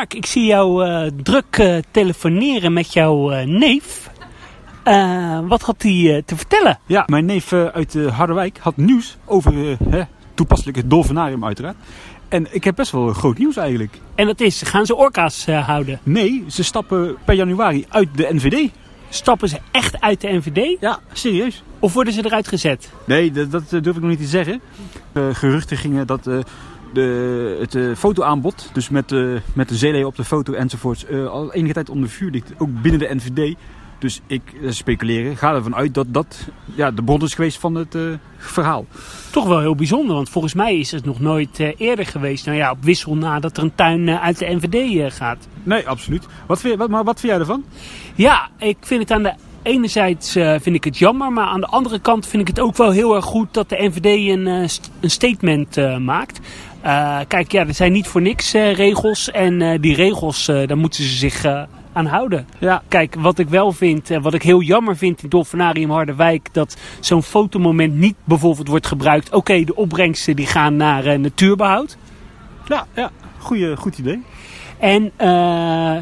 Mark, ik zie jou eh, druk eh, telefoneren met jouw eh, neef. Wat had hij te vertellen? Ja, mijn neef uit Harderwijk had nieuws over hè, toepasselijk het Dolfinarium uiteraard. En ik heb best wel groot nieuws eigenlijk. En dat is, gaan ze orka's houden? Nee, ze stappen per januari uit de NVD. Stappen ze echt uit de NVD? Ja, serieus. Of worden ze eruit gezet? Nee, dat, dat durf ik nog niet te zeggen. Geruchten gingen dat de, het eh, fotoaanbod, dus met, eh, met de zeeleeuw op de foto enzovoorts, eh, al enige tijd onder vuur ligt. Ook binnen de NVD. Dus ik speculeren, ga ervan uit dat dat ja, de bron is geweest van het verhaal. Toch wel heel bijzonder, want volgens mij is het nog nooit eerder geweest. Nou ja, op wissel na dat er een tuin uit de NVD gaat. Nee, absoluut. Wat vind, wat, maar wat vind jij ervan? Ja, ik vind het aan de enerzijds eh, vind ik het jammer, maar aan de andere kant vind ik het ook wel heel erg goed dat de NVD een, st- een statement maakt. Eh, kijk, ja, er zijn niet voor niks eh, regels en eh, die regels, daar moeten ze zich aan houden. Ja, Kijk, wat ik wel vind, en wat ik heel jammer vind in Dolfinarium Harderwijk, dat zo'n fotomoment niet bijvoorbeeld wordt gebruikt. Oké, de opbrengsten die gaan naar eh, natuurbehoud. ja, ja. Goeie, goed idee. En eh,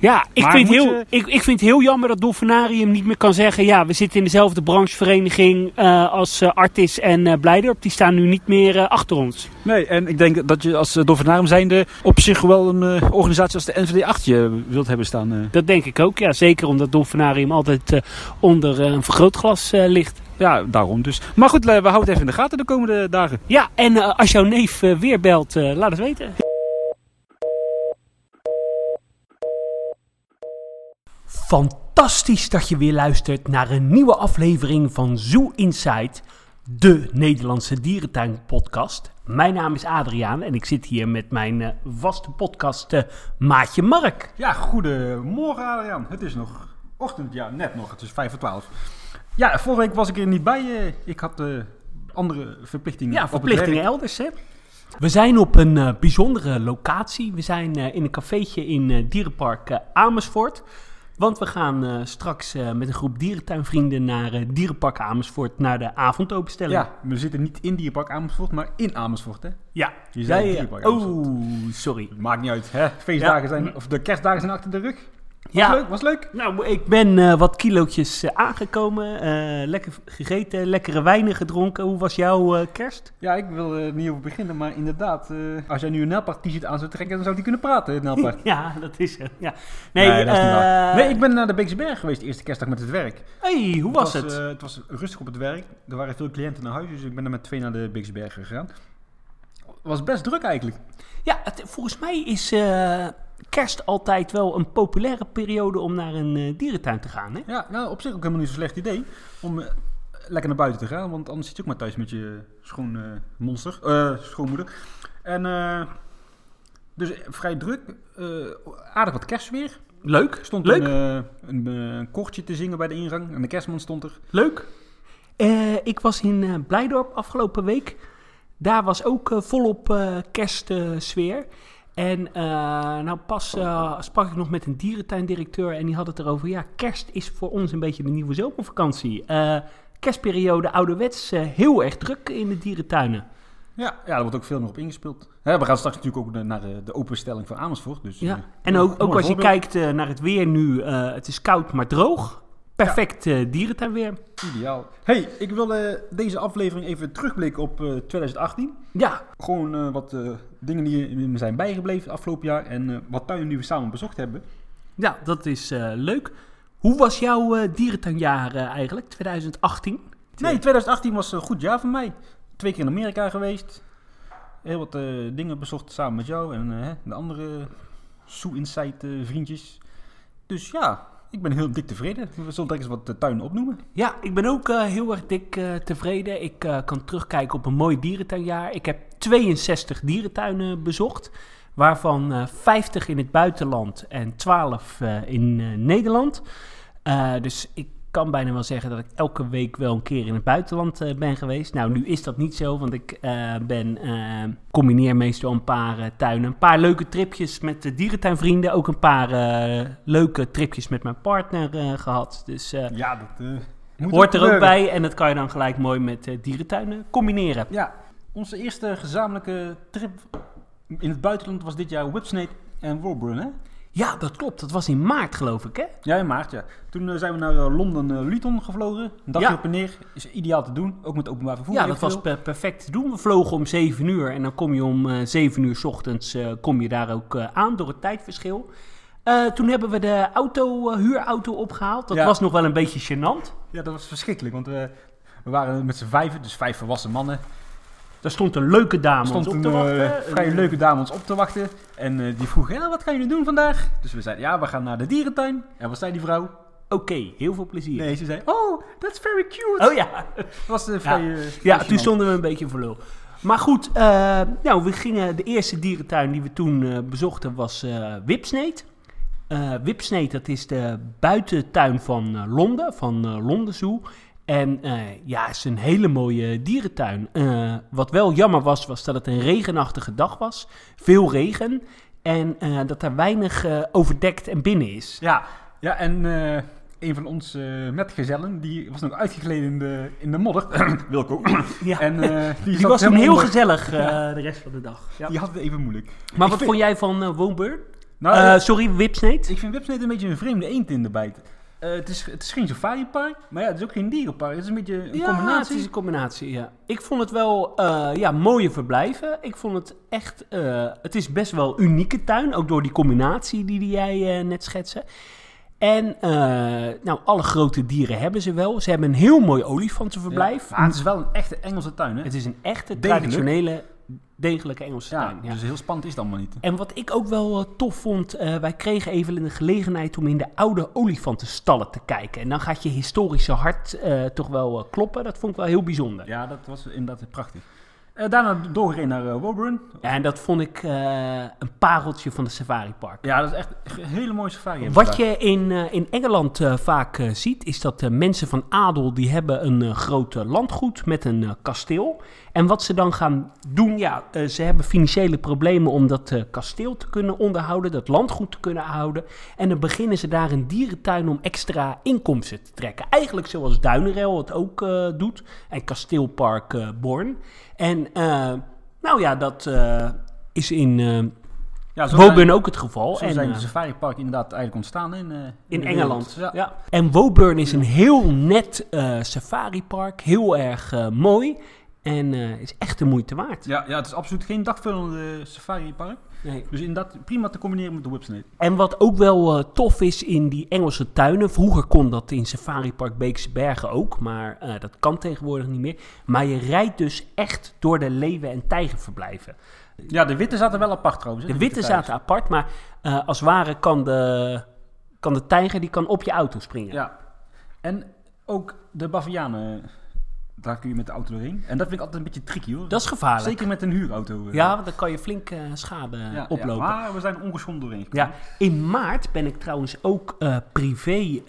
ja, ik Maar vind, heel, je- ik, ik vind het heel jammer dat Dolfinarium niet meer kan zeggen... ja, we zitten in dezelfde branchevereniging eh, als eh, Artis en eh Blijdorp. Die staan nu niet meer achter ons. Nee, en ik denk dat je als uh, Dolfinarium zijnde op zich wel een organisatie als de NVD achter je wilt hebben staan. Dat denk ik ook, ja. Zeker omdat Dolfinarium altijd onder een vergrootglas ligt. Ja, daarom dus. Maar goed, we houden het even in de gaten de komende dagen. Ja, en als jouw neef weer belt, laat het weten. Fantastisch dat je weer luistert naar een nieuwe aflevering van Zoo Insight, de Nederlandse dierentuin-podcast. Mijn naam is Adriaan en ik zit hier met mijn eh, vaste podcast eh, maatje Mark. Ja, goedemorgen Adriaan. Het is nog ochtend, ja, net nog. Het is vijf voor twaalf. Ja, vorige week was ik er niet bij. eh. ik had andere verplichtingen Ja, verplichtingen elders, hè? We zijn op een bijzondere locatie. We zijn in een cafeetje in Dierenpark Amersfoort. Want we gaan eh, straks eh, met een groep dierentuinvrienden naar eh, Dierenpark Amersfoort naar de avondopenstelling. Ja, we zitten niet in Dierpark Amersfoort, maar in Amersfoort, hè. ja. Je zei Ja. Dierenpark. Oh, sorry. Maakt niet uit, hè. Feestdagen Ja. zijn, of de kerstdagen zijn achter de rug. Was Ja. leuk, was leuk. Nou, ik ben eh, wat kilootjes eh, aangekomen. eh, lekker gegeten, lekkere wijnen gedronken. Hoe was jouw kerst? Ja, ik wil er niet over beginnen, maar inderdaad, als jij nu een Nelpaard t-shirt aan zou trekken, dan zou die kunnen praten, het Nelpaard. Ja, dat is het. Ja. Nee, Nee, dat is niet waar. Nee, ik ben naar de Beekse Berg geweest de eerste kerstdag met het werk. Hey, hoe was het? eh, het was rustig op het werk. Er waren veel cliënten naar huis, dus ik ben er met twee naar de Beekse Berg gegaan. was best druk eigenlijk. Ja, het- volgens mij is kerst altijd wel een populaire periode om naar een eh, dierentuin te gaan. Hè? Ja, nou, op zich ook helemaal niet zo'n slecht idee om eh, lekker naar buiten te gaan. Want anders zit je ook maar thuis met je schoon eh, monster, eh, schoonmoeder. En eh, dus vrij druk. eh, aardig wat kerstweer. Leuk, Stond leuk, een, eh, een, een koortje te zingen bij de ingang. En de kerstman stond er. leuk. Eh, ik was in eh, Blijdorp afgelopen week. Daar was ook eh, volop eh, kerstsfeer. En eh, nou pas eh, sprak ik nog met een dierentuindirecteur en die had het erover. Ja, kerst is voor ons een beetje de nieuwe zomervakantie. Eh, kerstperiode ouderwets heel erg druk in de dierentuinen. Ja, ja, er wordt ook veel meer op ingespeeld. Hè, we gaan straks natuurlijk ook naar de, de openstelling van Amersfoort. Dus, Ja, en ook, ook als je voorbeeld. kijkt naar het weer nu, het is koud maar droog. Perfect dierentuinweer. Ideaal. Hey, ik wil deze aflevering even terugblikken op eh, 2018. Ja, Gewoon wat dingen die me zijn bijgebleven het afgelopen jaar. En eh, wat tuinen die we samen bezocht hebben. ja, dat is eh, leuk. Hoe was jouw eh, dierentuinjaar eigenlijk, 2018? Nee, 2018 was een goed jaar voor mij. Twee keer in Amerika geweest. Heel wat dingen bezocht samen met jou en de andere Zoo Insight vriendjes. Dus ja, ik ben heel dik tevreden. We zullen eens wat eh, tuinen opnoemen. Ja, ik ben ook eh, heel erg dik eh, tevreden. Ik eh, kan terugkijken op een mooi dierentuinjaar. Ik heb 62 dierentuinen bezocht. Waarvan eh 50 in het buitenland en 12 eh, in eh, Nederland. Eh, dus ik kan bijna wel zeggen dat ik elke week wel een keer in het buitenland eh, ben geweest. Nou, nu is dat niet zo, want ik eh, ben, eh, combineer meestal een paar tuinen. Een paar leuke tripjes met de dierentuinvrienden. Ook een paar leuke tripjes met mijn partner eh, gehad. Dus Ja, dat moet hoort er ook bij. En dat kan je dan gelijk mooi met dierentuinen combineren. Ja, onze eerste gezamenlijke trip in het buitenland was dit jaar Whipsnade en Woburn, hè? Ja, dat klopt. Dat was in maart, geloof ik, hè? Ja, in maart, ja. Toen eh, zijn we naar eh, Londen eh, Luton gevlogen. Een dagje Ja. op en neer. Is ideaal te doen. Ook met openbaar vervoer. Ja, dat was per- perfect te doen. We vlogen om 7 uur en dan kom je om eh 7 uur 's ochtends kom je daar ook aan door het tijdverschil. Toen hebben we de auto, huurauto opgehaald. Dat Ja. was nog wel een beetje gênant. Ja, dat was verschrikkelijk. Want we, we waren met z'n vijven, dus vijf volwassen mannen. Daar stond een leuke dame stond ons op een te wachten. eh, vrij Een- leuke dame ons op te wachten. En eh, die vroeg, ja, wat gaan jullie doen vandaag? Dus we zeiden, ja, we gaan naar de dierentuin. En wat zei die vrouw? Oké, heel veel plezier. Nee, ze zei, oh, that's very cute. Oh ja, Dat was eh, vrij... ja vrij toen stonden we een beetje voor lul. Maar goed, nou, we gingen, de eerste dierentuin die we toen bezochten was eh Wipsneed. Wipsneed, dat is de buitentuin van Londen, van Londen Zoo. En eh, ja, het is een hele mooie dierentuin. Eh, wat wel jammer was, was dat het een regenachtige dag was. Veel regen. En eh, dat er weinig overdekt en binnen is. Ja, ja en een van ons eh, metgezellen, die was nog uitgekleden in de, in de modder. Wilco. Ja. En die, die was toen heel onder. gezellig de rest van de dag. Ja. Die had het even moeilijk. Maar Ik wat vind- vond jij van Woonburn? Nou, sorry, Wipsneed? ik vind Wipsnede een beetje een vreemde eend in de bijt. Eh, het, is, het is geen safaripark, maar ja, het is ook geen dierenpark. Het is een beetje een ja, combinatie. het is een combinatie, ja. Ik vond het wel, eh, ja, mooie verblijven. Ik vond het echt, eh, het is best wel unieke tuin. Ook door die combinatie die, die jij net schetste. En, nou, alle grote dieren hebben ze wel. Ze hebben een heel mooi olifantenverblijf. Ja, het is wel een echte Engelse tuin, hè? Het is een echte, Degelijk. traditionele, degelijke Engelse ja, tuin. Ja. dus heel spannend is het allemaal niet. En wat ik ook wel eh, tof vond, eh, wij kregen even de gelegenheid om in de oude olifantenstallen te kijken. En dan gaat je historische hart eh, toch wel kloppen. Dat vond ik wel heel bijzonder. Ja, dat was inderdaad prachtig. Eh, daarna doorgereden naar uh, Woburn. Ja, en dat vond ik eh, een pareltje van de Safari Park. Ja, dat is echt een hele mooie safari. Wat je in, in Engeland vaak ziet, is dat mensen van adel die hebben een groot landgoed met een kasteel. En wat ze dan gaan doen, ja, ze hebben financiële problemen om dat kasteel te kunnen onderhouden, dat landgoed te kunnen houden. En dan beginnen ze daar een dierentuin om extra inkomsten te trekken. Eigenlijk zoals Duinerel het ook doet en kasteelpark Born. En eh, nou ja, dat eh, is in eh Ja, Woburn ook het geval. zo en, zijn de safari park inderdaad eigenlijk ontstaan in, in de Engeland. Ja. En Woburn is een heel net eh safaripark. Heel erg mooi. En is echt de moeite waard. Ja, ja, het is absoluut geen dagvullende safari park. Nee. Dus inderdaad prima te combineren met de Whipsnade. En wat ook wel eh, tof is in die Engelse tuinen. Vroeger kon dat in Safari Park Beekse Bergen ook. Maar eh, dat kan tegenwoordig niet meer. Maar je rijdt dus echt door de leeuwen- en tijgerverblijven. Ja, de witte zaten wel apart trouwens. hè, De witte zaten apart. Maar eh, als het ware kan de, kan de tijger die kan op je auto springen. Ja. En ook de bavianen, daar kun je met de auto doorheen. En dat vind ik altijd een beetje tricky hoor. Dat is gevaarlijk. Zeker met een huurauto. eh. Ja, want dan kan je flink eh, schade Ja, ja, oplopen. maar we zijn ongeschonden doorheen gekomen. Ja, in maart ben ik trouwens ook eh, privé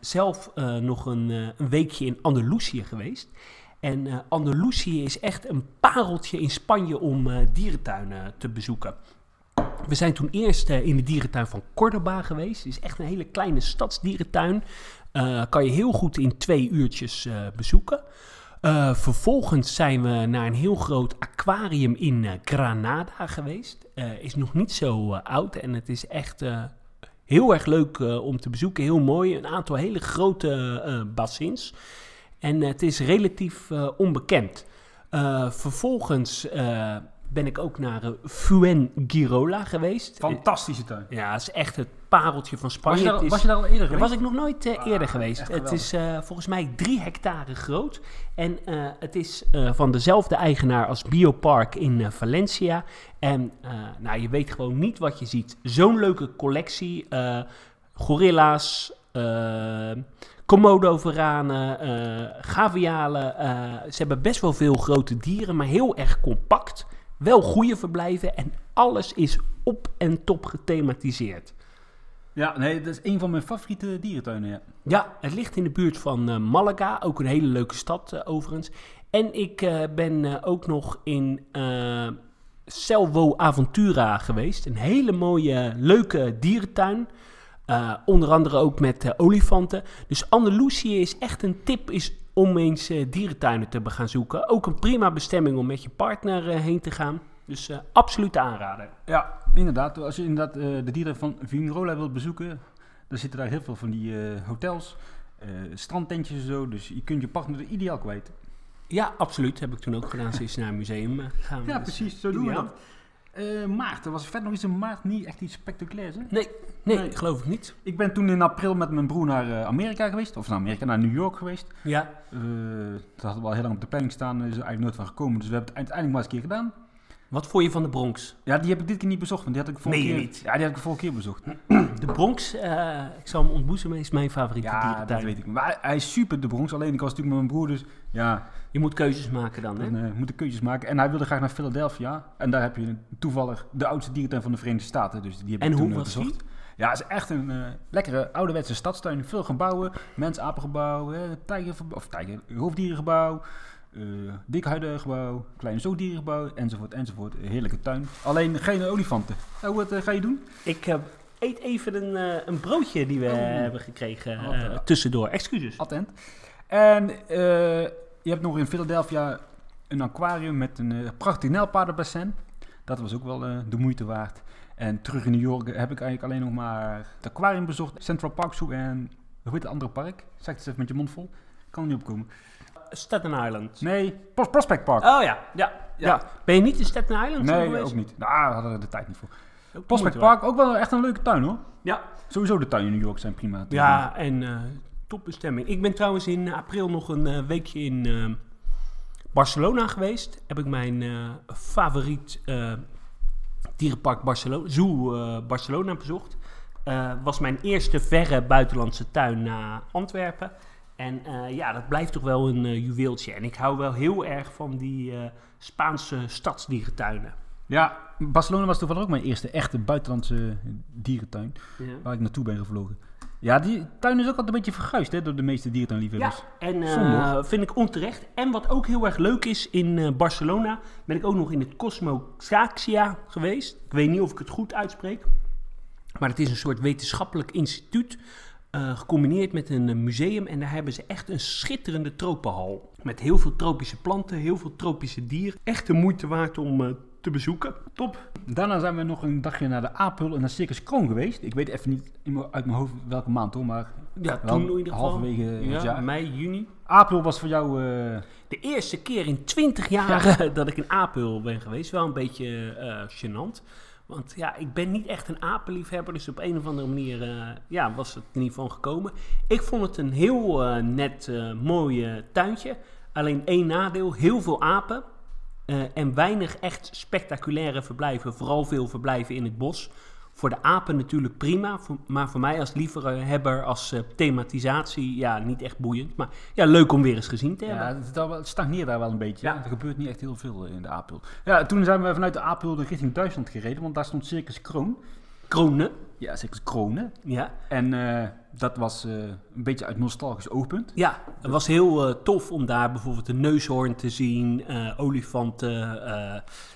zelf nog een, een weekje in Andalusië geweest. En Andalusië is echt een pareltje in Spanje om dierentuinen te bezoeken. We zijn toen eerst in de dierentuin van Cordoba geweest. Het is echt een hele kleine stadsdierentuin. Kan je heel goed in twee uurtjes bezoeken. Eh, vervolgens zijn we naar een heel groot aquarium in eh, Granada geweest. Eh, is nog niet zo oud en het is echt heel erg leuk om te bezoeken. Heel mooi. Een aantal hele grote bassins. En het is relatief onbekend. Vervolgens ben ik ook naar uh, Fuengirola geweest. Fantastische tuin. Ja, het is echt het pareltje van Spanje. Was je, daar, is- was je daar al eerder geweest? was ik nog nooit eh, Ah, eerder geweest. Het is eh, volgens mij drie hectare groot. En eh, het is eh, van dezelfde eigenaar als Biopark in eh, Valencia. En eh, nou, je weet gewoon niet wat je ziet. Zo'n leuke collectie. eh, gorilla's, eh komodo-veranen, eh gavialen. eh, ze hebben best wel veel grote dieren, maar heel erg compact. Wel goede verblijven en alles is op en top gethematiseerd. Ja, nee, dat is een van mijn favoriete dierentuinen. Ja. Ja, het ligt in de buurt van eh, Malaga, ook een hele leuke stad eh, overigens. En ik eh, ben ook nog in Selvo Aventura geweest. Een hele mooie, leuke dierentuin. Onder andere ook met olifanten. Dus Andalusië is echt een tip is om eens eh, dierentuinen te gaan zoeken. Ook een prima bestemming om met je partner eh, heen te gaan. Dus uh, absolute aanrader. Ja, inderdaad. Als je inderdaad de dieren van Vingrola wilt bezoeken, dan zitten daar heel veel van die hotels, strandtentjes en zo. Dus je kunt je partner er ideaal kwijt. Ja, absoluut. Heb ik toen ook gedaan. Ze is naar een museum gegaan. Ja, precies. Zo doen we dat. Uh, maart, er was verder nog iets in maart niet echt iets spectaculairs, hè? Nee, nee, nee, geloof ik niet. Ik ben toen in april met mijn broer naar uh, Amerika geweest, of naar Amerika, naar New York geweest. Ja. Uh, dat hadden we al heel lang op de planning staan, is er eigenlijk nooit van gekomen. Dus we hebben het uiteindelijk maar eens een keer gedaan. Wat vond je van de Bronx? Ja, die heb ik dit keer niet bezocht, want die had ik vorige nee, keer... niet. Ja, die had ik vorige keer bezocht. De Bronx, uh, ik zal hem ontboezemen, is mijn favoriete ja, dierentuin. dat weet ik. Maar hij is super, de Bronx. Alleen ik was natuurlijk met mijn broer, dus ja... Je moet keuzes maken dan, hè? Dan uh, moet keuzes maken. En hij wilde graag naar Philadelphia. En daar heb je toevallig de oudste dierentuin van de Verenigde Staten. Dus die heb en ik hoe toen was bezocht. Die? Ja, het is echt een uh, lekkere ouderwetse stadstuin. Veel gebouwen, mens-apengebouw, tijger, of tijger, hoofddierengebouw, uh, dikhuidengebouw, kleine zoogdierengebouw, enzovoort, enzovoort. Heerlijke tuin. Alleen geen olifanten. Nou, wat uh, ga je doen? Ik eet even een, uh, een broodje die we oh. hebben gekregen uh, tussendoor. Excuses. Attent. En uh, je hebt nog in Philadelphia een aquarium met een prachtig nijlpaardenbassin. Dat was ook wel de moeite waard. En terug in New York heb ik eigenlijk alleen nog maar het aquarium bezocht. Central Park Zoo en hoe heet het andere park? Zeg het eens even met je mond vol. Kan er niet opkomen. Staten Island. Nee, Pros Prospect Park. Oh ja. Ja, ja. Ben je niet in Staten Island nee, geweest? ook niet. Nou, we hadden er de tijd niet voor. Prospect Park, ook wel echt een leuke tuin hoor. Ja. Sowieso de tuinen in New York zijn prima. Ja, en uh, topbestemming. Ik ben trouwens in april nog een uh, weekje in uh, Barcelona geweest. Heb ik mijn favoriet dierenpark Barcelona, Zoo Barcelona bezocht. was mijn eerste verre buitenlandse tuin na Antwerpen. En ja, dat blijft toch wel een juweeltje. En ik hou wel heel erg van die Spaanse stadsdierentuinen. Ja, Barcelona was toevallig ook mijn eerste echte buitenlandse dierentuin. Ja. Waar ik naartoe ben gevlogen. Ja, die tuin is ook altijd een beetje verguisd hè, door de meeste dierentuinliefhebbers. Ja, en uh, vind ik onterecht. En wat ook heel erg leuk is, in uh, Barcelona ben ik ook nog in het Cosmo Saxia geweest. Ik weet niet of ik het goed uitspreek. Maar het is een soort wetenschappelijk instituut. Uh, gecombineerd met een museum. En daar hebben ze echt een schitterende tropenhal. Met heel veel tropische planten, heel veel tropische dieren. Echt de moeite waard om te bezoeken. Top. Daarna zijn we nog een dagje naar de Apel en naar Circus Kroon geweest. Ik weet even niet uit mijn hoofd welke maand hoor, maar ja, toen in ieder geval. halverwege ja, het jaar. mei, juni. Apel was voor jou... Uh... De eerste keer in 20 jaar ja. dat ik in Apel ben geweest. Wel een beetje gênant. Want ja, ik ben niet echt een apenliefhebber. Dus op een of andere manier uh, ja, was het ieder geval gekomen. Ik vond het een heel net, mooi tuintje. Alleen één nadeel, heel veel apen. Uh, en weinig echt spectaculaire verblijven. Vooral veel verblijven in het bos. Voor de apen natuurlijk prima. Voor, maar voor mij als liefhebber, als uh, thematisatie, ja, niet echt boeiend. Maar ja, leuk om weer eens gezien te hebben. Ja, het, het stagneert daar wel een beetje. Ja. Er gebeurt niet echt heel veel in de Apel. Ja, toen zijn we vanuit de Apel richting Duitsland gereden. Want daar stond Circus Kroon. Kronen? Ja, Circus Kronen. Ja. En uh, dat was uh, een beetje uit nostalgisch oogpunt. Ja, het was heel uh, tof om daar bijvoorbeeld een neushoorn te zien, olifanten,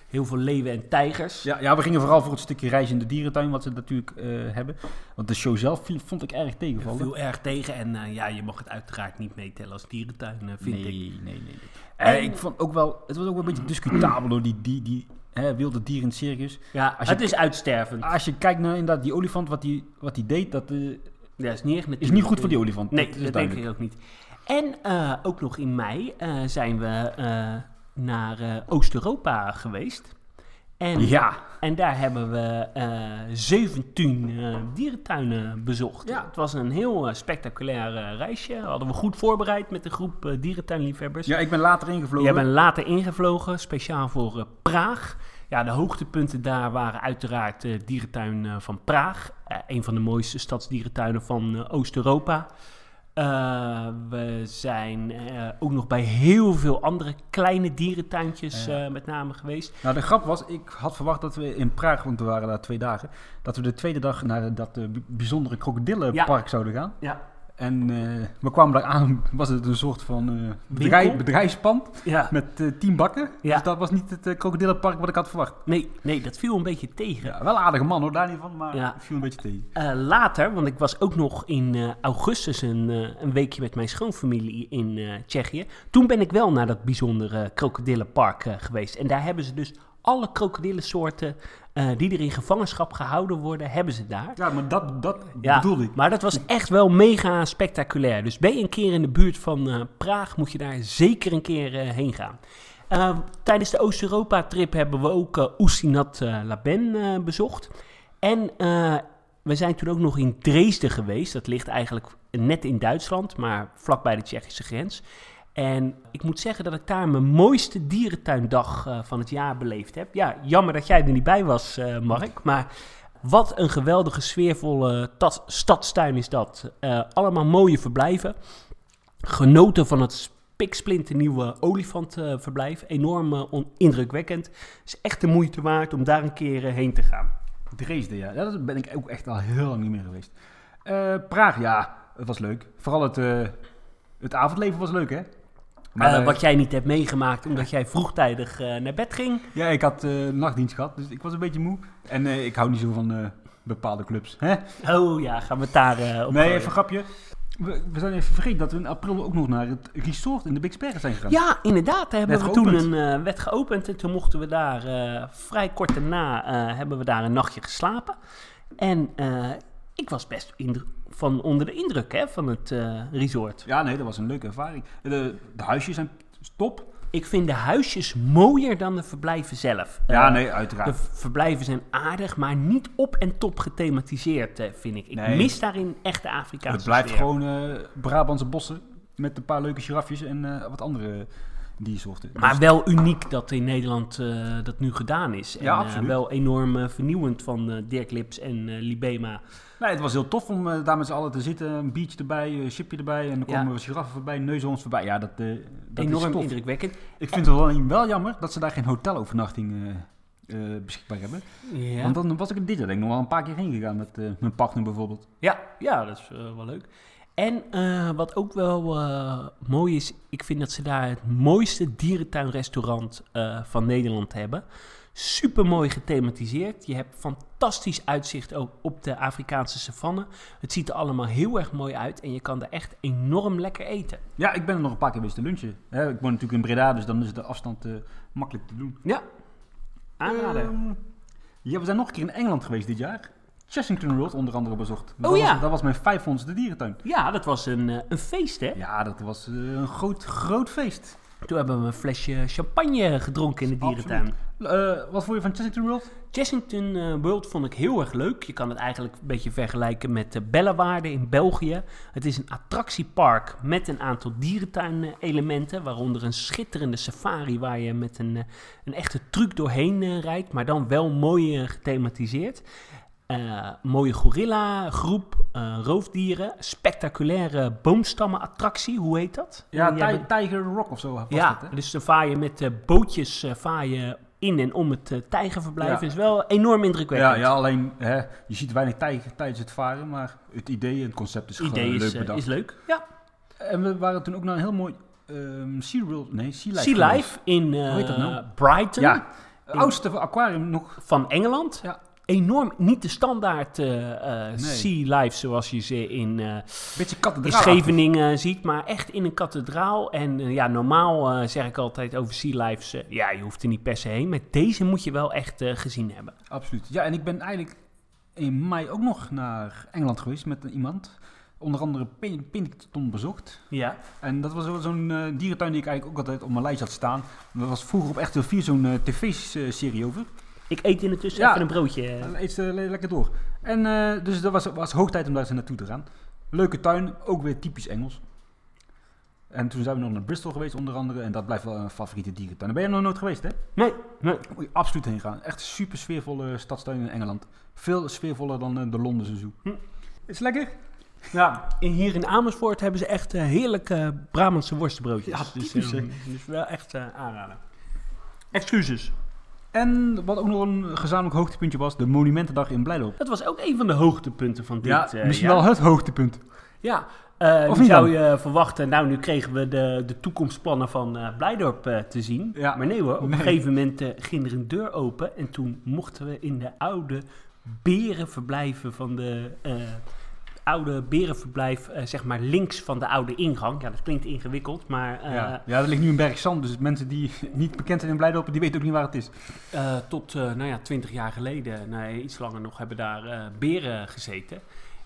heel veel leeuwen en tijgers. Ja, ja, we gingen vooral voor het stukje reis in de dierentuin, wat ze natuurlijk hebben. Want de show zelf vond ik erg tegenvallen. Heel erg tegen en ja, je mag het uiteraard niet meetellen als dierentuin, vind nee, ik. Nee, nee, nee. En ik vond ook wel, het was ook wel een beetje discutabel door die, die, die Hè, wilde dier in het circus. Ja, als je, het is uitstervend. Als je kijkt naar inderdaad die olifant, wat die, wat die deed, dat uh, ja, is, niet echt is niet goed voor die olifant. Nee, dat, dat denk ik ook niet. En uh, ook nog in mei uh, zijn we naar Oost-Europa geweest. En, ja. en daar hebben we 17 dierentuinen bezocht. Ja. Het was een heel spectaculair reisje. Hadden we goed voorbereid met de groep dierentuinliefhebbers. Ja, ik ben later ingevlogen. Jij bent later ingevlogen, speciaal voor Praag. Ja, de hoogtepunten daar waren uiteraard de dierentuin uh, van Praag. Uh, een van de mooiste stadsdierentuinen van uh, Oost-Europa. we zijn ook nog bij heel veel andere kleine dierentuintjes met name geweest. Nou, de grap was, ik had verwacht dat we in Praag, want we waren daar twee dagen, dat we de tweede dag naar dat bijzondere krokodillenpark ja. zouden gaan. Ja. En uh, we kwamen daar aan, was het een soort van uh, bedrijf, bedrijfspand ja. met uh, tien bakken. Ja. Dus dat was niet het krokodillenpark wat ik had verwacht. Nee, nee, dat viel een beetje tegen. Ja, wel aardige man hoor, daar niet van, maar ja. het viel een beetje tegen. later, want ik was ook nog in augustus een, een weekje met mijn schoonfamilie in Tsjechië. Toen ben ik wel naar dat bijzondere krokodillenpark geweest. En daar hebben ze dus alle krokodillensoorten eh, die er in gevangenschap gehouden worden, hebben ze daar. Ja, maar dat, dat Ja, bedoelde ik. maar dat was echt wel mega spectaculair. Dus ben je een keer in de buurt van eh, Praag, moet je daar zeker een keer eh, heen gaan. Eh, tijdens de Oost-Europa-trip hebben we ook Oesinat eh, Laben bezocht. En we zijn toen ook nog in Dresden geweest. Dat ligt eigenlijk net in Duitsland, maar vlakbij de Tsjechische grens. En ik moet zeggen dat ik daar mijn mooiste dierentuindag eh, van het jaar beleefd heb. Ja, jammer dat jij er niet bij was, eh, Mark. Maar wat een geweldige, sfeervolle stadstuin is dat. Eh, allemaal mooie verblijven. Genoten van het spiksplinternieuwe olifantverblijf. Enorm indrukwekkend. is echt de moeite waard om daar een keer heen te gaan. Dresden, ja. ja. Daar ben ik ook echt al heel lang niet meer geweest. Praag, ja. Het was leuk. Vooral het, het avondleven was leuk, hè? Maar eh, wat jij niet hebt meegemaakt omdat jij vroegtijdig eh, naar bed ging. Ja, ik had eh, nachtdienst gehad, dus ik was een beetje moe. En ik hou niet zo van bepaalde clubs. Hè? Oh ja, gaan we het daar op Nee, even een grapje. We, we zijn even vergeten dat we in april ook nog naar het resort in de Big Sperren zijn gegaan. Ja, inderdaad. Daar hebben Werd we toen een wet geopend. En toen mochten we daar vrij kort daarna hebben we daar een nachtje geslapen. En ik was best van onder de indruk hè, van het eh, resort. Ja, nee, dat was een leuke ervaring. De, de huisjes zijn top. Ik vind de huisjes mooier dan de verblijven zelf. Ja, Eh, nee, De uiteraard. verblijven zijn aardig, maar niet op en top gethematiseerd, eh, vind ik. Ik Nee. mis daarin echt de Afrikaanse Het blijft sfeer. gewoon Brabantse bossen met een paar leuke giraffjes en wat andere diersoorten. Maar Dus- wel uniek dat in Nederland eh, dat nu gedaan is. En, Ja, eh, wel enorm eh, vernieuwend van Dirk Lips en Libema. Nee, het was heel tof om daar met z'n allen te zitten. Een biertje erbij, een chipje erbij. En dan komen we giraffen voorbij, neushoorns voorbij. Ja, dat, dat is enorm tof. indrukwekkend. Ik vind het alleen wel jammer dat ze daar geen hotelovernachting beschikbaar hebben. Ja. Want dan was ik er dit jaar denk ik nog wel een paar keer heen gegaan met mijn partner bijvoorbeeld. Ja, ja, dat is wel leuk. En eh, wat ook wel eh, mooi is, ik vind dat ze daar het mooiste dierentuinrestaurant eh, van Nederland hebben. Super mooi gethematiseerd. Je hebt fantastisch uitzicht ook op de Afrikaanse savanne. Het ziet er allemaal heel erg mooi uit en je kan er echt enorm lekker eten. Ja, ik ben er nog een paar keer geweest te lunchen. Hè, ik woon natuurlijk in Breda, dus dan is de afstand makkelijk te doen. Ja, aanraden. Ehm, ja, we zijn nog een keer in Engeland geweest dit jaar. Chessington Road onder andere bezocht. Dat Oh was, ja. Dat was mijn 500ste dierentuin. ja, dat was een, eh, een feest hè. Ja, dat was eh, een groot, groot feest. Toen hebben we een flesje champagne gedronken in de dierentuin. Eh, wat vond je van Chessington Road? Chessington World vond ik heel erg leuk. Je kan het eigenlijk een beetje vergelijken met de Bellewaarde in België. Het is een attractiepark met een aantal dierentuinelementen, waaronder een schitterende safari waar je met een, een echte truc doorheen rijdt, maar dan wel mooi gethematiseerd. Eh, mooie gorilla groep, eh, roofdieren, spectaculaire boomstammenattractie, hoe heet dat? Ja, Ti- Tiger Rock of zo was ja, dat, hè? dus dan vaar je met eh, bootjes vaar je in en om het tijgerverblijf. Ja. is wel enorm indrukwekkend. Ja, ja, alleen hè, je ziet weinig tijger tijdens het varen, maar het idee en het concept is Het gewoon idee leuk is, bedacht. is leuk. Ja. En we waren toen ook naar een heel mooi ehm Sea World, nee, Sea Life. Sea. Life in Hoe heet dat nou? Brighton Ja, het oudste aquarium nog. van Engeland. Ja. Enorm, niet de standaard eh, eh, Nee. Sea Life zoals je ze in, Beetje in kathedraal. Scheveningen ziet, maar echt in een kathedraal. En ja, normaal zeg ik altijd over Sea Lives, ja, je hoeft er niet per se heen. Maar deze moet je wel echt gezien hebben. Absoluut. Ja, en ik ben eigenlijk in mei ook nog naar Engeland geweest met iemand. Onder andere Pin- Pinnington bezocht. Ja. En dat was zo'n dierentuin die ik eigenlijk ook altijd op mijn lijst had staan. Dat was vroeger op RTL 4 zo'n tv-serie over. Ik eet in de tussen Ja. even een broodje. eh. En eet ze le- lekker door. En eh, dus dat was, was hoog tijd om daar eens naartoe te gaan. Leuke tuin, ook weer typisch Engels. En toen zijn we nog naar Bristol geweest onder andere. En dat blijft wel een favoriete dierentuin. Daar ben je nog nooit geweest hè? Nee, nee. Moet je absoluut heen gaan. Echt super sfeervolle stadstuin in Engeland. Veel sfeervoller dan eh, de Londense zoo. Hm. Is het lekker? Ja, en hier in Amersfoort hebben ze echt eh, heerlijke Brabantse worstenbroodjes. Ja, dus, eh, hè? dus wel echt eh, aanraden. Excuses. En wat ook nog een gezamenlijk hoogtepuntje was, de Monumentendag in Blijdorp. Dat was ook een van de hoogtepunten van dit Ja, eh, misschien wel het hoogtepunt. Ja, eh Of zou je verwachten, nou nu kregen we de, de toekomstplannen van eh Blijdorp te zien. Ja. Maar nee hoor, op Nee. een gegeven moment ging er een deur open en toen mochten we in de oude berenverblijven van de oude berenverblijf, eh, zeg maar links van de oude ingang. Ja, dat klinkt ingewikkeld, maar eh, ja. ja, er ligt nu een berg zand, dus mensen die niet bekend zijn in Blijdorp, die weten ook niet waar het is. eh, tot, nou ja, twintig jaar geleden, nee, iets langer nog, hebben daar beren gezeten.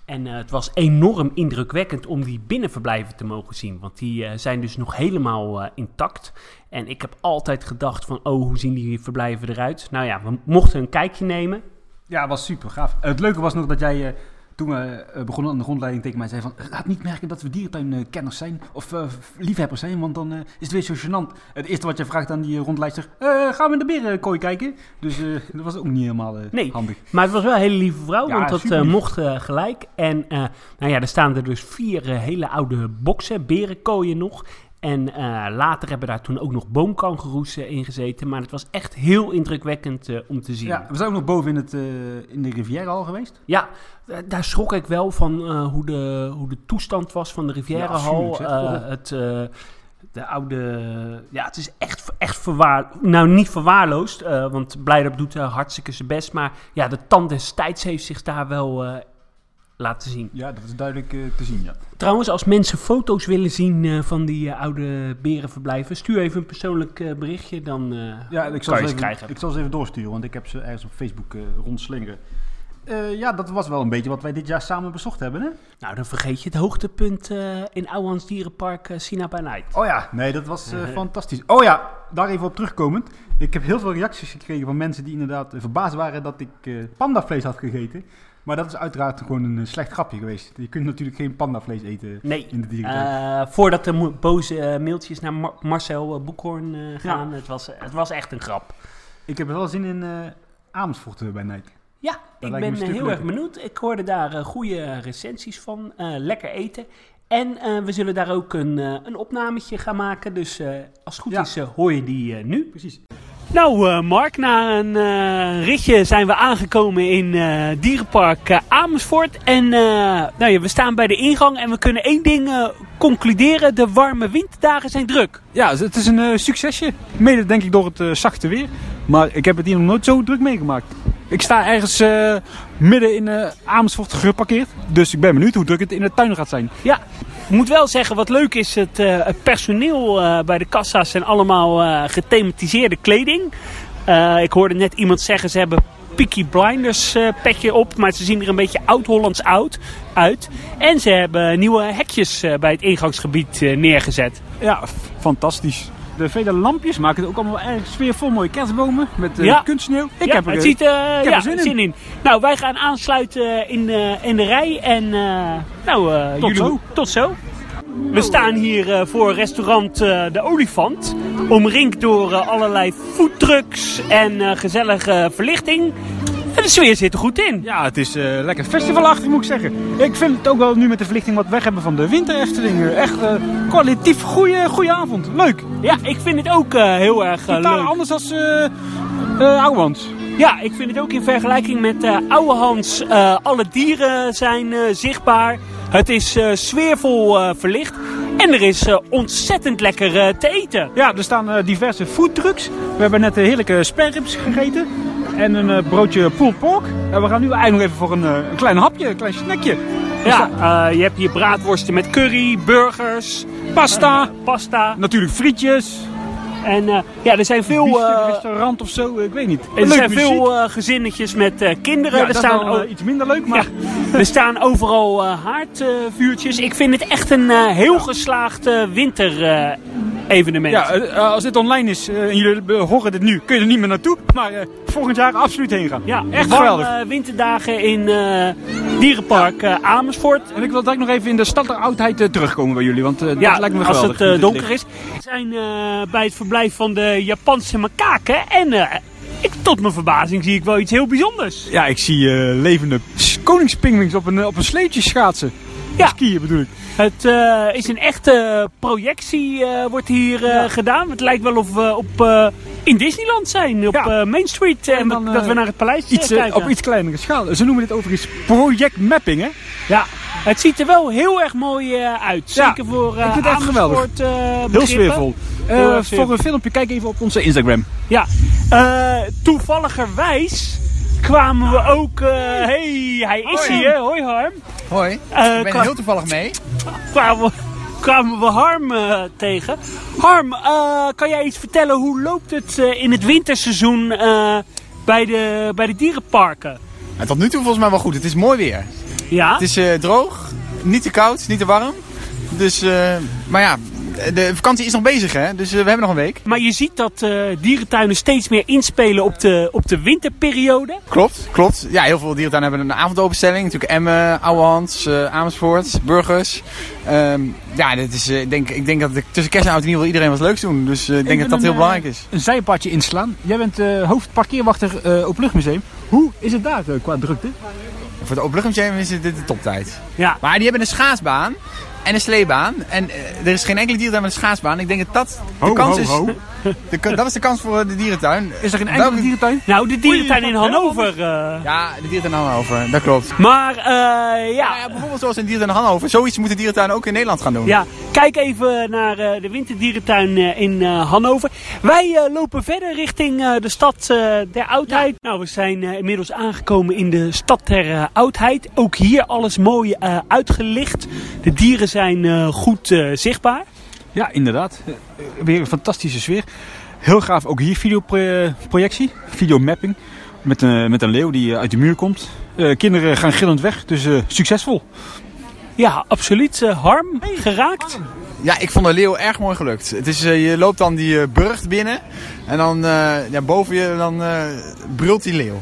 En het was enorm indrukwekkend om die binnenverblijven te mogen zien. Want die zijn dus nog helemaal intact. En ik heb altijd gedacht van, oh, hoe zien die verblijven eruit? Nou ja, we mochten een kijkje nemen. Ja, was super gaaf. het leuke was nog dat jij, toen we eh, begonnen aan de rondleiding, tegen mij zei van... "Eh, Laat niet merken dat we dierentuinkenners zijn of eh, liefhebbers zijn, want dan eh, is het weer zo gênant. Het eerste wat je vraagt aan die rondleidster, eh, gaan we in de berenkooi kijken? Dus dat was ook niet helemaal Nee. handig. Maar het was wel een hele lieve vrouw, Ja, want dat mocht gelijk. En nou ja, er staan er dus vier hele oude boksen, berenkooien nog. En eh, later hebben daar toen ook nog boomkangeroes in gezeten. Maar het was echt heel indrukwekkend eh, om te zien. Ja, we zijn ook nog boven in, het, eh, in de Rivière al geweest. Ja, daar schrok ik wel van hoe, de, hoe de toestand was van de Oh. het, de oude... Ja, het is echt, echt verwaar... Nou, niet verwaarloosd, want Blijdorp doet hartstikke zijn best. Maar ja, de tand des tijds heeft zich daar wel laten zien. Ja, dat is duidelijk eh, te zien, ja. Trouwens, als mensen foto's willen zien eh, van die eh, oude berenverblijven... stuur even een persoonlijk berichtje, dan Ja, ik zal, ze even, krijgen. ik zal ze even doorsturen, want ik heb ze ergens op Facebook rondslingeren. Ja, dat was wel een beetje wat wij dit jaar samen bezocht hebben, hè? Nou, dan vergeet je het hoogtepunt in Ouwans Dierenpark uh, Sina bij Night. Oh ja, nee, dat was fantastisch. Oh ja, daar even op terugkomend. Ik heb heel veel reacties gekregen van mensen die inderdaad verbaasd waren dat ik pandavlees had gegeten. Maar dat is uiteraard gewoon een eh, slecht grapje geweest. Je kunt natuurlijk geen pandavlees eten Nee, in de dierentuin. Eh, voordat de boze eh, mailtjes naar Mar- Marcel uh, Boekhoorn uh, gaan. Het, was, het was echt een grap. ik heb wel zin in uh, Amersfoort uh, bij Nike. Ja, dat ik ben heel erg benieuwd. Ik hoorde daar uh, goede recensies van. Uh, lekker eten. En uh, we zullen daar ook een, uh, een opnametje gaan maken. Dus als het goed ja. is, hoor je die nu. Precies. Nou, uh, Mark, na een uh, ritje zijn we aangekomen in uh, Dierenpark Amersfoort. En nou ja, we staan bij de ingang en we kunnen één ding concluderen. De warme winterdagen zijn druk. Ja, het is een succesje. Mede denk ik door het zachte weer. Maar ik heb het hier nog nooit zo druk meegemaakt. Ik sta ergens midden in Amersfoort geparkeerd. Dus ik ben benieuwd hoe druk het in de tuin gaat zijn. Ja, ik moet wel zeggen, wat leuk is, het, het personeel uh, bij de kassa's zijn allemaal uh, gethematiseerde kleding. Ik hoorde net iemand zeggen, ze hebben Peaky Blinders petje op, maar ze zien er een beetje oud-Hollands oud uit. En ze hebben nieuwe hekjes bij het ingangsgebied neergezet. Ja, fantastisch. De vele lampjes maken het ook allemaal erg sfeervol. Mooie kerstbomen met ja. kunstsneeuw. Ik ja, heb er, het ziet, ik heb ja, er zin, zin in. in. Nou, wij gaan aansluiten in, in de rij. En nou, tot jullie, zo. Tot zo. We staan hier uh, voor restaurant uh, De Olifant. Omringd door uh, allerlei foodtrucks en gezellige verlichting. En de sfeer zit er goed in. Ja, het is lekker festivalachtig moet ik zeggen. Ik vind het ook wel nu met de verlichting wat weg hebben van de winter Efteling. Echt kwalitatief goede, goede avond. Leuk. Ja, ik vind het ook heel erg leuk. anders als uh, Ouwehans. Ja, ik vind het ook in vergelijking met uh, Ouwehans. Uh, alle dieren zijn uh, zichtbaar. Het is sfeervol verlicht. En er is ontzettend lekker te eten. Ja, er staan diverse foodtrucks. We hebben net heerlijke sperrips gegeten. En een broodje pulled pork. En we gaan nu eigenlijk nog even voor een, een klein hapje, een klein snackje. Ja, uh, je hebt hier braadworsten met curry, burgers, pasta, uh, pasta. natuurlijk frietjes. En uh, ja, er zijn veel. Uh, restaurant of zo, ik weet niet. Er leuk zijn muziek. veel uh, gezinnetjes met kinderen. Ja, er dat staan is wel, iets minder leuk, maar. Ja, er staan overal haardvuurtjes. ik vind het echt een heel geslaagd winter evenement. Ja, als dit online is en jullie horen dit nu, kun je er niet meer naartoe. Maar volgend jaar absoluut heen gaan. Ja, echt geweldig. winterdagen in Dierenpark Amersfoort. En ik wil direct nog even in de stad der oudheid terugkomen bij jullie, want dat ja, lijkt me als geweldig. het donker is. We zijn bij het verblijf van de Japanse makaken en ik, tot mijn verbazing zie ik wel iets heel bijzonders. Ja, ik zie levende koningspingwings op een, op een sleetje schaatsen. Ja. Skiën bedoel ik. Het uh, is een echte projectie uh, wordt hier ja. gedaan. Het lijkt wel of we op, in Disneyland zijn, op ja. Main Street. En, dan, dat we naar het paleis iets, kijken. Op iets kleinere schaal. Ze noemen dit overigens project mapping, hè? Ja. Het ziet er wel heel erg mooi uit. Zeker voor ik vind het echt geweldig. heel sfeervol. Uh, voor een filmpje, kijk even op onze Instagram. Ja, uh, toevalligerwijs kwamen we ook... Uh, hey, hij is Hoi. hier. Hoi Harm. Hoi, Eh, ik ben heel toevallig mee. kwamen, we- kwamen we Harm eh, tegen. Harm, kan jij iets vertellen? Hoe loopt het in het winterseizoen bij, de, bij de dierenparken? En tot nu toe volgens mij wel goed. Het is mooi weer. Ja? Het is droog, niet te koud, niet te warm. Dus, maar ja, de vakantie is nog bezig hè, dus eh, we hebben nog een week. Maar je ziet dat eh, dierentuinen steeds meer inspelen op de, op de winterperiode. Klopt, klopt. Ja, heel veel dierentuinen hebben een avondopenstelling. Natuurlijk Emmen, Ouwehand, eh, Amersfoort, Burgers. Ehm, ja, dit is, ik, denk, ik denk dat tussen kerst en oud wil iedereen wat leuks doen. Dus ik denk dat dat heel belangrijk is. Een zijpadje inslaan. Jij bent hoofdparkeerwachter eh Openluchtmuseum. Hoe is het daar qua drukte? Voor het Openluchtmuseum is dit de toptijd. Ja. Maar die hebben een schaatsbaan en een sleebaan. En eh, er is geen enkele dierentuin met een schaatsbaan. Ik denk dat dat de kans ho, is. ho. De, ka- dat is de kans voor eh, de dierentuin. Is er geen enkele Welke- dierentuin? Nou, de dierentuin in Hannover. eh. Ja, de dierentuin in Hannover, dat klopt. Maar eh, Ja, ja, ja, bijvoorbeeld zoals in dierentuin Hannover. Zoiets moeten dierentuinen ook in Nederland gaan doen. Ja, kijk even naar eh, de winterdierentuin eh, in eh, Hannover. Wij lopen verder richting eh, de stad eh, der oudheid. Nou, we zijn eh, inmiddels aangekomen in de stad der oudheid. Ook hier alles mooi eh, uitgelicht. De dieren zijn eh, goed eh, zichtbaar. Ja, inderdaad. Weer een fantastische sfeer. Heel gaaf ook hier videoprojectie, videomapping. Met een, met een leeuw die eh, uit de muur komt. Eh, kinderen gaan gillend weg, dus eh, succesvol. Ja, absoluut. eh, harm, geraakt. Ja, ik vond de leeuw erg mooi gelukt. Het is, je loopt dan die eh, burcht binnen en dan eh, ja, boven je dan, eh, brult die leeuw.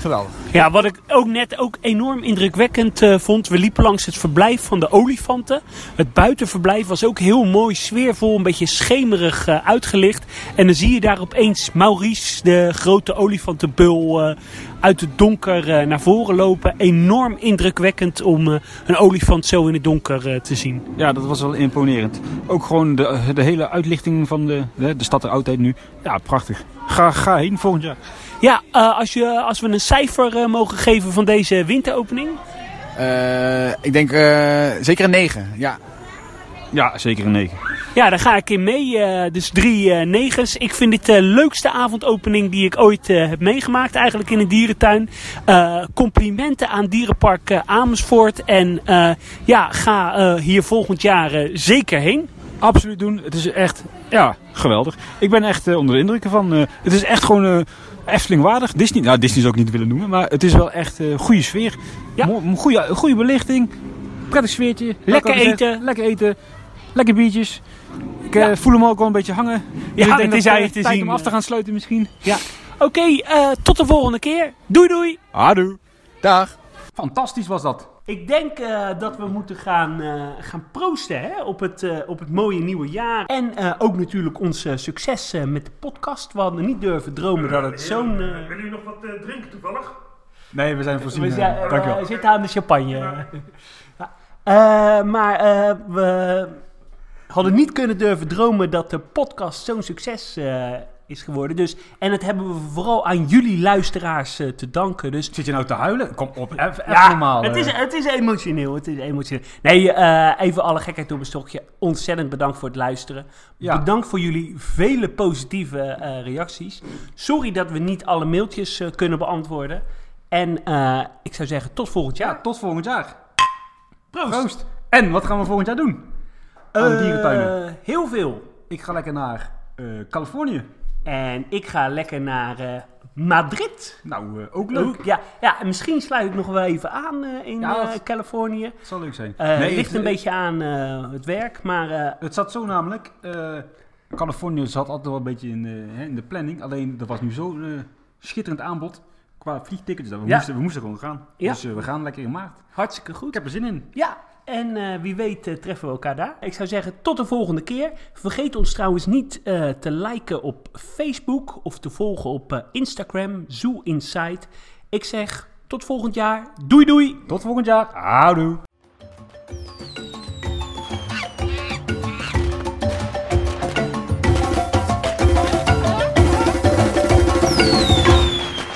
Geweldig. Ja, wat ik ook net ook enorm indrukwekkend eh, vond. We liepen langs het verblijf van de olifanten. Het buitenverblijf was ook heel mooi, sfeervol, een beetje schemerig eh, uitgelicht. En dan zie je daar opeens Maurice, de grote olifantenbul, eh, uit het donker eh, naar voren lopen. Enorm indrukwekkend om eh, een olifant zo in het donker eh, te zien. Ja, dat was wel imponerend. Ook gewoon de, de hele uitlichting van de, de, de stad der oudheid nu. Ja, prachtig. Ga, ga heen volgend jaar. Ja, eh, als, je, als we een cijfer eh, mogen geven van deze winteropening. Eh, ik denk eh, zeker een 9. Ja. Ja, zeker een 9. Ja, daar ga ik in mee. eh, dus drie eh, negens. Ik vind dit de leukste avondopening die ik ooit eh, heb meegemaakt. Eigenlijk in een dierentuin. Eh, complimenten aan Dierenpark Amersfoort. En eh, ja, ga eh, hier volgend jaar zeker heen. Absoluut doen. Het is echt, ja, geweldig. Ik ben echt onder de indruk ervan. Eh, het is echt gewoon eh Efteling waardig. Disney, nou Disney zou ik niet willen noemen, maar het is wel echt een goede sfeer. Ja. Mo- goede, goede belichting. Prettig sfeertje. Lekker eten. Lekker eten. Lekker biertjes. Ik eh, Ja. voel hem ook wel een beetje hangen. Dus Ja, ik denk het is eigenlijk eh, te tijd zien, om af te eh. gaan sluiten misschien. Oké, eh, tot de volgende keer. Doei doei. Adoe. Dag. Fantastisch was dat. Ik denk eh, dat we moeten gaan, eh, gaan proosten hè, op, het, eh, op het mooie nieuwe jaar. En eh, ook natuurlijk ons succes eh, met de podcast. We hadden niet durven dromen dat het zo'n... eh, Wil u nog wat eh, drinken toevallig? Nee, we zijn voorzien. We, zijn, we zitten aan de champagne. Ja. Eh, maar eh, we hadden niet kunnen durven dromen dat de podcast zo'n succes eh, is geworden. Dus, en dat hebben we vooral aan jullie luisteraars eh, te danken. Dus Zit je nou te huilen? Kom op, even, even ja, normaal. het, eh. is, het is emotioneel. Het is emotioneel. Nee, eh, even alle gekheid op een stokje. Ontzettend bedankt voor het luisteren. Ja. Bedankt voor jullie vele positieve eh, reacties. Sorry dat we niet alle mailtjes eh, kunnen beantwoorden. En eh, ik zou zeggen, tot volgend jaar. Ja, tot volgend jaar. Proost. Proost. En wat gaan we volgend jaar doen? Aan Eh, dierentuinen. heel veel. Ik ga lekker naar eh, Californië. En ik ga lekker naar eh, Madrid. Nou, eh, ook leuk. Ook, ja, ja, en misschien sluit ik nog wel even aan eh, in Ja, dat- Californië. Het zal leuk zijn. Nee, ligt het- een beetje aan het werk, maar Het zat zo namelijk. Californië zat altijd wel een beetje in, hè, in de planning. Alleen er was nu zo'n schitterend aanbod qua vliegtickets. Dat we, Ja. moesten, we moesten gewoon gaan. Ja. Dus we gaan lekker in maart. hartstikke goed. Ik heb er zin in. Ja, en eh, wie weet eh, treffen we elkaar daar. Ik zou zeggen, tot de volgende keer. Vergeet ons trouwens niet eh, te liken op Facebook of te volgen op Instagram, Zoo Insight. Ik zeg, tot volgend jaar. Doei doei! Tot volgend jaar. Houdoe.